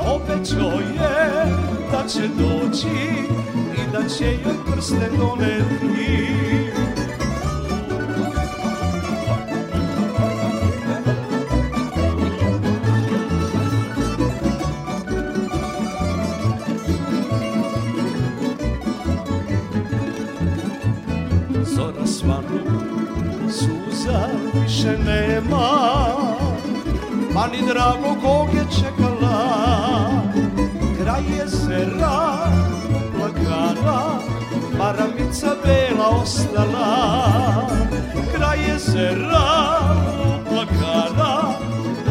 Obećao je da će doći I da će joj prsten doneti više nema Pa ni drago kog je čekala. Kraj jezera plakana Maramica bela ostala. Kraj jezera plakana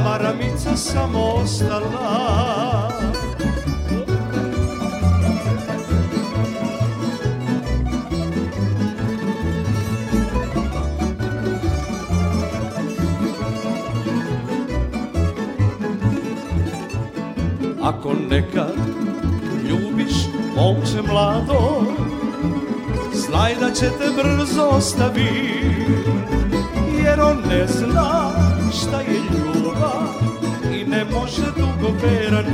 Maramica samo ostala Ako nekad ljubiš momče mlado Znaj da će te brzo ostavi Jer on ne zna šta je ljubav I ne može dugo veran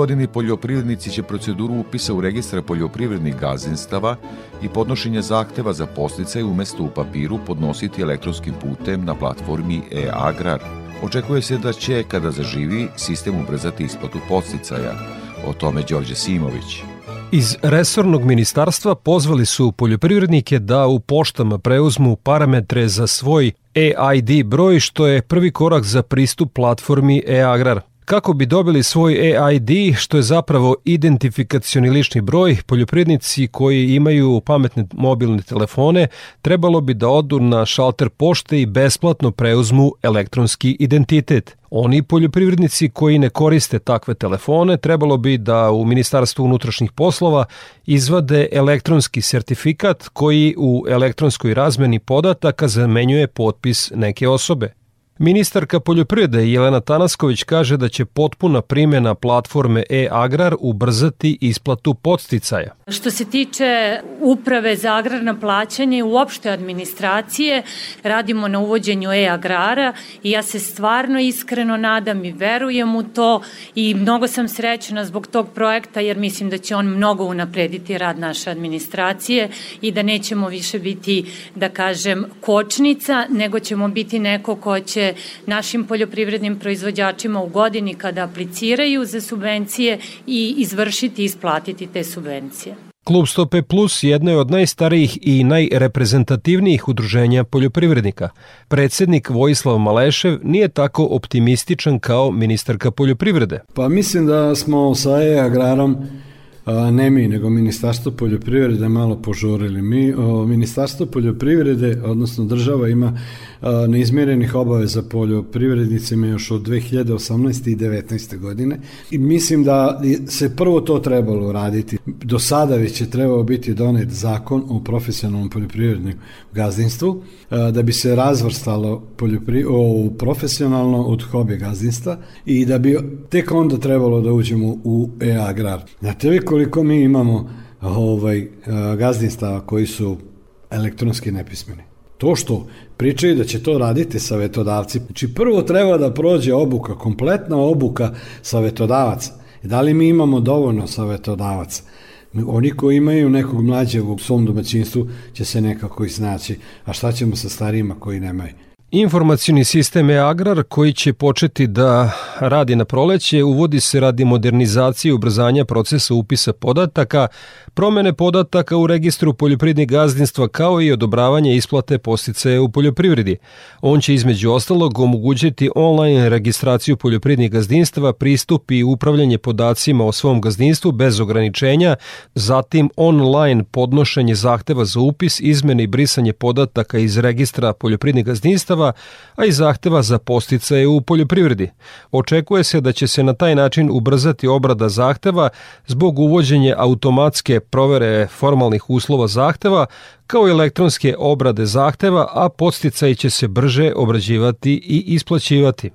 godini poljoprivrednici će proceduru upisa u registar poljoprivrednih gazdinstava i podnošenje zahteva za posticaj umesto u papiru podnositi elektronskim putem na platformi e-agrar. Očekuje se da će, kada zaživi, sistem ubrzati isplatu posticaja. O tome Đorđe Simović. Iz resornog ministarstva pozvali su poljoprivrednike da u poštama preuzmu parametre za svoj EID broj, što je prvi korak za pristup platformi e-agrar. Kako bi dobili svoj EID, što je zapravo identifikacioni lični broj, poljoprivrednici koji imaju pametne mobilne telefone trebalo bi da odu na šalter pošte i besplatno preuzmu elektronski identitet. Oni poljoprivrednici koji ne koriste takve telefone trebalo bi da u Ministarstvu unutrašnjih poslova izvade elektronski sertifikat koji u elektronskoj razmeni podataka zamenjuje potpis neke osobe. Ministarka poljoprivrede Jelena Tanasković kaže da će potpuna primjena platforme e-agrar ubrzati isplatu podsticaja. Što se tiče uprave za agrarna plaćanje i uopšte administracije, radimo na uvođenju e-agrara i ja se stvarno iskreno nadam i verujem u to i mnogo sam srećna zbog tog projekta jer mislim da će on mnogo unaprediti rad naše administracije i da nećemo više biti, da kažem, kočnica, nego ćemo biti neko ko će našim poljoprivrednim proizvođačima u godini kada apliciraju za subvencije i izvršiti i isplatiti te subvencije. Klub Stope Plus jedno je od najstarijih i najreprezentativnijih udruženja poljoprivrednika. Predsednik Vojislav Malešev nije tako optimističan kao ministarka poljoprivrede. Pa mislim da smo sa e-agrarom ne mi, nego Ministarstvo poljoprivrede malo požurili. Mi, o, Ministarstvo poljoprivrede, odnosno država ima neizmjerenih obaveza poljoprivrednicima još od 2018. i 19. godine i mislim da se prvo to trebalo raditi. Do sada već je trebao biti donet zakon o profesionalnom poljoprivrednom gazdinstvu da bi se razvrstalo poljopri... o, profesionalno od hobi gazdinstva i da bi tek onda trebalo da uđemo u e-agrar. Znate koliko mi imamo ovaj, gazdinstava koji su elektronski nepismeni? To što pričaju da će to raditi savetodavci, znači prvo treba da prođe obuka, kompletna obuka savetodavaca. Da li mi imamo dovoljno savetodavaca? Oni koji imaju nekog mlađeg u svom domaćinstvu će se nekako iznaći, a šta ćemo sa starijima koji nemaju? Informacioni sistem e-agrar koji će početi da radi na proleće uvodi se radi modernizacije i ubrzanja procesa upisa podataka, promene podataka u registru poljoprivrednih gazdinstva kao i odobravanje isplate postice u poljoprivredi. On će između ostalog omogućiti online registraciju poljoprivrednih gazdinstva, pristup i upravljanje podacima o svom gazdinstvu bez ograničenja, zatim online podnošenje zahteva za upis, izmene i brisanje podataka iz registra poljoprivrednih gazdinstava, a i zahteva za posticaje u poljoprivredi. Očekuje se da će se na taj način ubrzati obrada zahteva zbog uvođenja automatske provere formalnih uslova zahteva, kao i elektronske obrade zahteva, a podsticaj će se brže obrađivati i isplaćivati.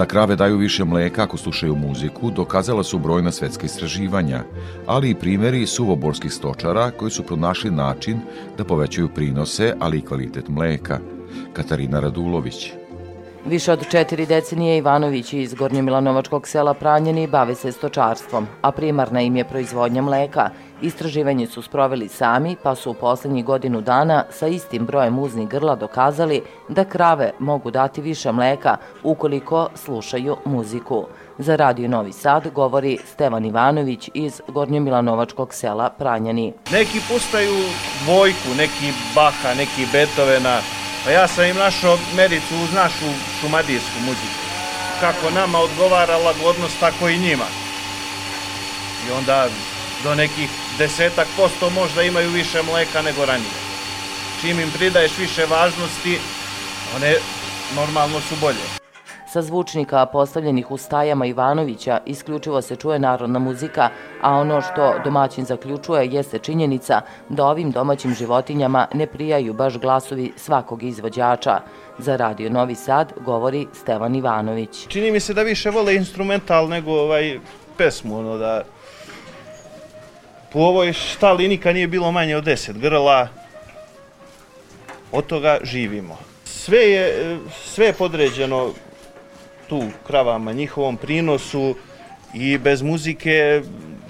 Da krave daju više mleka ako slušaju muziku dokazala su brojna svetska istraživanja, ali i primeri suvoborskih stočara koji su pronašli način da povećaju prinose, ali i kvalitet mleka. Katarina Radulović. Više od četiri decenije Ivanović iz Gornjomilanovačkog sela Pranjeni bave se stočarstvom, a primarna im je proizvodnja mleka. Istraživanje su sproveli sami, pa su u poslednjih godinu dana sa istim brojem uznih grla dokazali da krave mogu dati više mleka ukoliko slušaju muziku. Za Radio Novi Sad govori Stevan Ivanović iz Gornjomilanovačkog sela Pranjani. Neki pustaju Vojku, neki Baha, neki Beethovena, Pa ja sam im našao mericu uz našu šumadijsku muziku. Kako nama odgovara lagodnost, tako i njima. I onda do nekih desetak posto možda imaju više mleka nego ranije. Čim im pridaješ više važnosti, one normalno su bolje. Sa zvučnika postavljenih u stajama Ivanovića isključivo se čuje narodna muzika, a ono što domaćin zaključuje jeste činjenica da ovim domaćim životinjama ne prijaju baš glasovi svakog izvođača. Za Radio Novi Sad govori Stevan Ivanović. Čini mi se da više vole instrumental nego ovaj pesmu, ono da po ovoj štali nikad nije bilo manje od 10 grla, od toga živimo. Sve je, sve je podređeno tu kravama, njihovom prinosu i bez muzike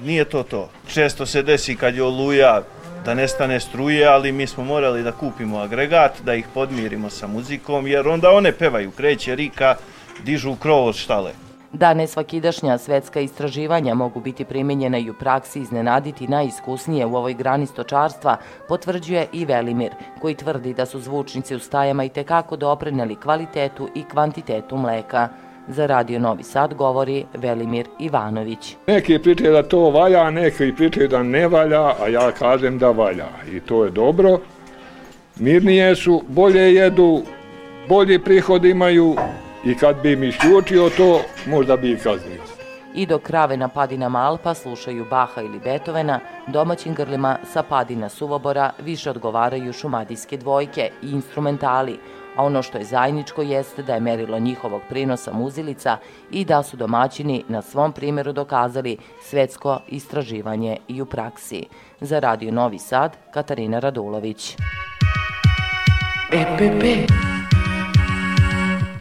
nije to to. Često se desi kad je oluja da nestane struje, ali mi smo morali da kupimo agregat, da ih podmirimo sa muzikom, jer onda one pevaju, kreće rika, dižu krov od štale. Da nesvakidašnja svetska istraživanja mogu biti primenjena i u praksi iznenaditi najiskusnije u ovoj grani stočarstva, potvrđuje i Velimir, koji tvrdi da su zvučnici u stajama i tekako dopreneli kvalitetu i kvantitetu mleka. Za Radio Novi Sad govori Velimir Ivanović. Neki pričaju da to valja, neki pričaju da ne valja, a ja kažem da valja. I to je dobro. Mirnije su, bolje jedu, bolji prihod imaju i kad bi mi isključio to, možda bi i kaznio. I dok krave na padinama Alpa slušaju Baha ili Beethovena, domaćim grlima sa padina Suvobora više odgovaraju šumadijske dvojke i instrumentali, a ono što je zajedničko jeste da je merilo njihovog prinosa muzilica i da su domaćini na svom primjeru dokazali svetsko istraživanje i u praksi. Za Radio Novi Sad, Katarina Radulović. EPP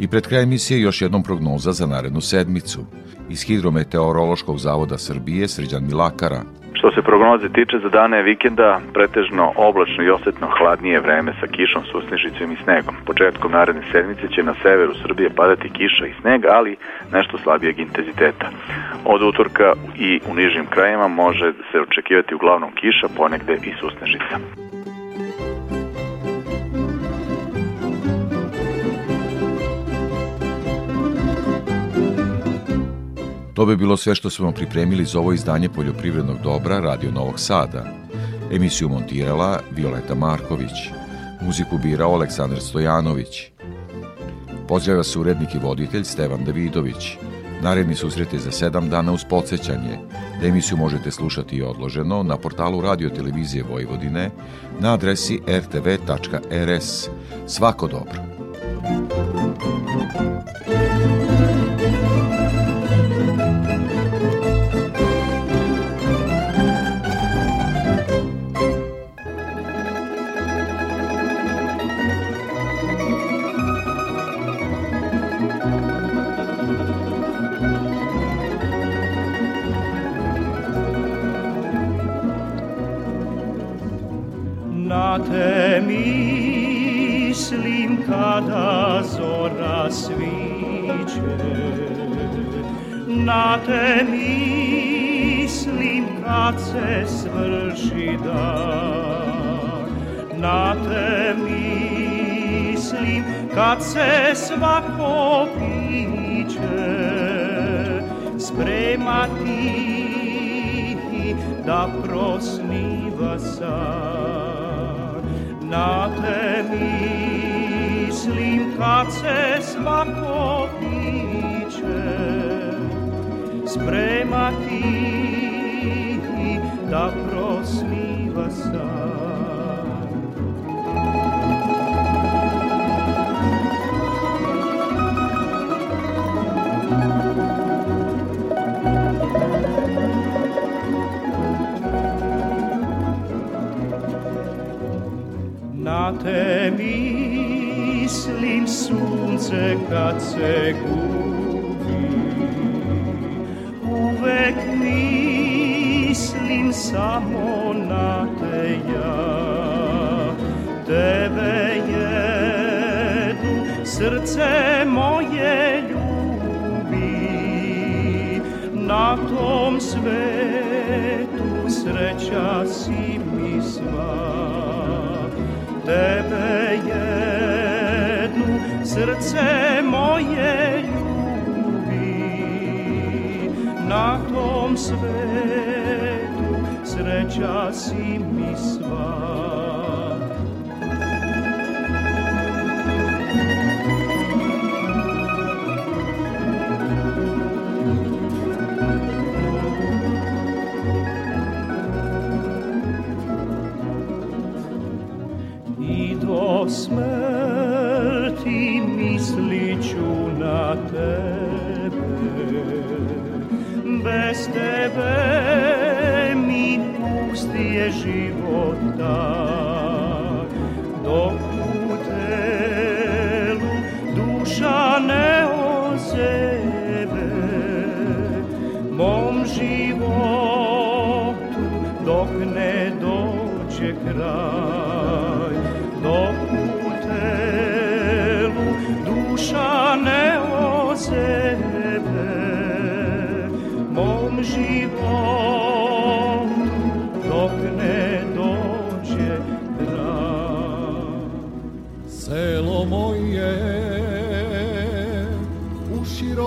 I pred kraj emisije još jednom prognoza za narednu sedmicu. Iz Hidrometeorološkog zavoda Srbije Srđan Milakara – Što se prognoze tiče za dane vikenda, pretežno oblačno i osetno hladnije vreme sa kišom, susnežicom i snegom. Početkom naredne sedmice će na severu Srbije padati kiša i sneg, ali nešto slabijeg intenziteta. Od utorka i u nižim krajima može se očekivati uglavnom kiša, ponegde i susnežica. To bi bilo sve što smo pripremili za ovo izdanje poljoprivrednog dobra Radio Novog Sada. Emisiju montirala Violeta Marković. Muziku birao Aleksandar Stojanović. Pozdravlja se urednik i voditelj Stevan Davidović. Naredni susret je za sedam dana uz podsjećanje da emisiju možete slušati i odloženo na portalu Radio Televizije Vojvodine na adresi rtv.rs. Svako dobro! Kad se svako piće spremati da prosniva san. Na te mislim kad se svako Na te mislim sunce kad se gubi. Uvek mislim samo na te ja. Tebe jedu srce moje svetu sreća si mi sva. Tebe jednu srce moje ljubi. Na tom svetu sreća si mi sva love.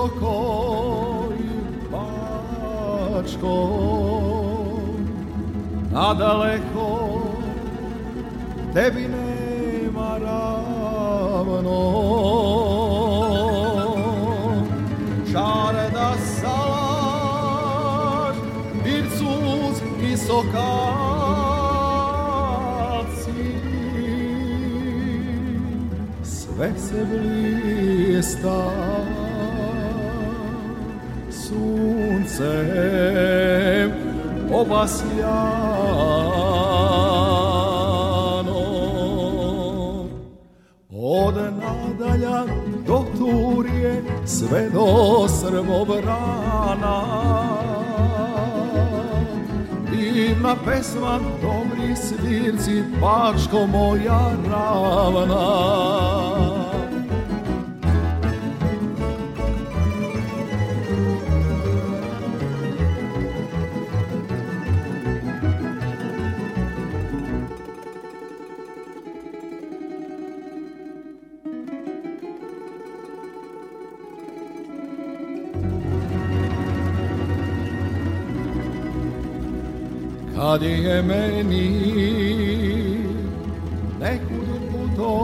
Širokoj Bačkoj nadaleko tebi nema ravno. Čarda salaš, Ircuz i sokaci. Sve se blista suncem obasjano. Od nadalja do Turije sve do Srbobrana Divna pesma, dobri svirci, Bačko moja ravna kad je meni nekud putovati.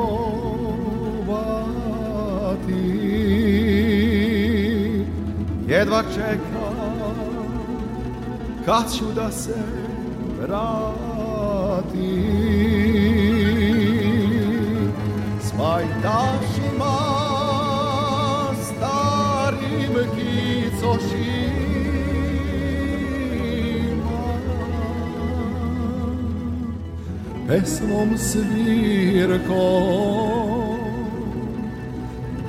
Jedva čekam kad ću da se vratim. S pajtašima starim kicošima pesmom svirkom.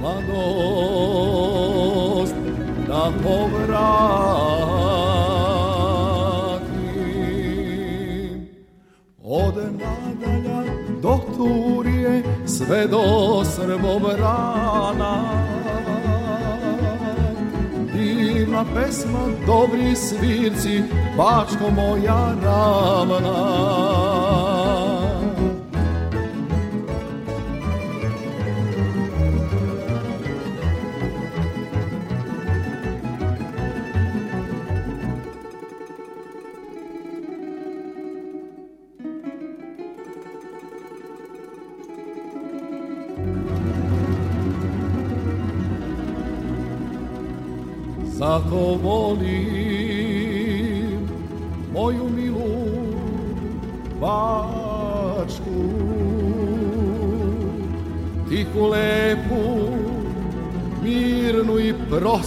Mladost da povratim. Od nadalja do Turije sve do Srbobrana divna pesma dobri svirci Bačko moja ravna i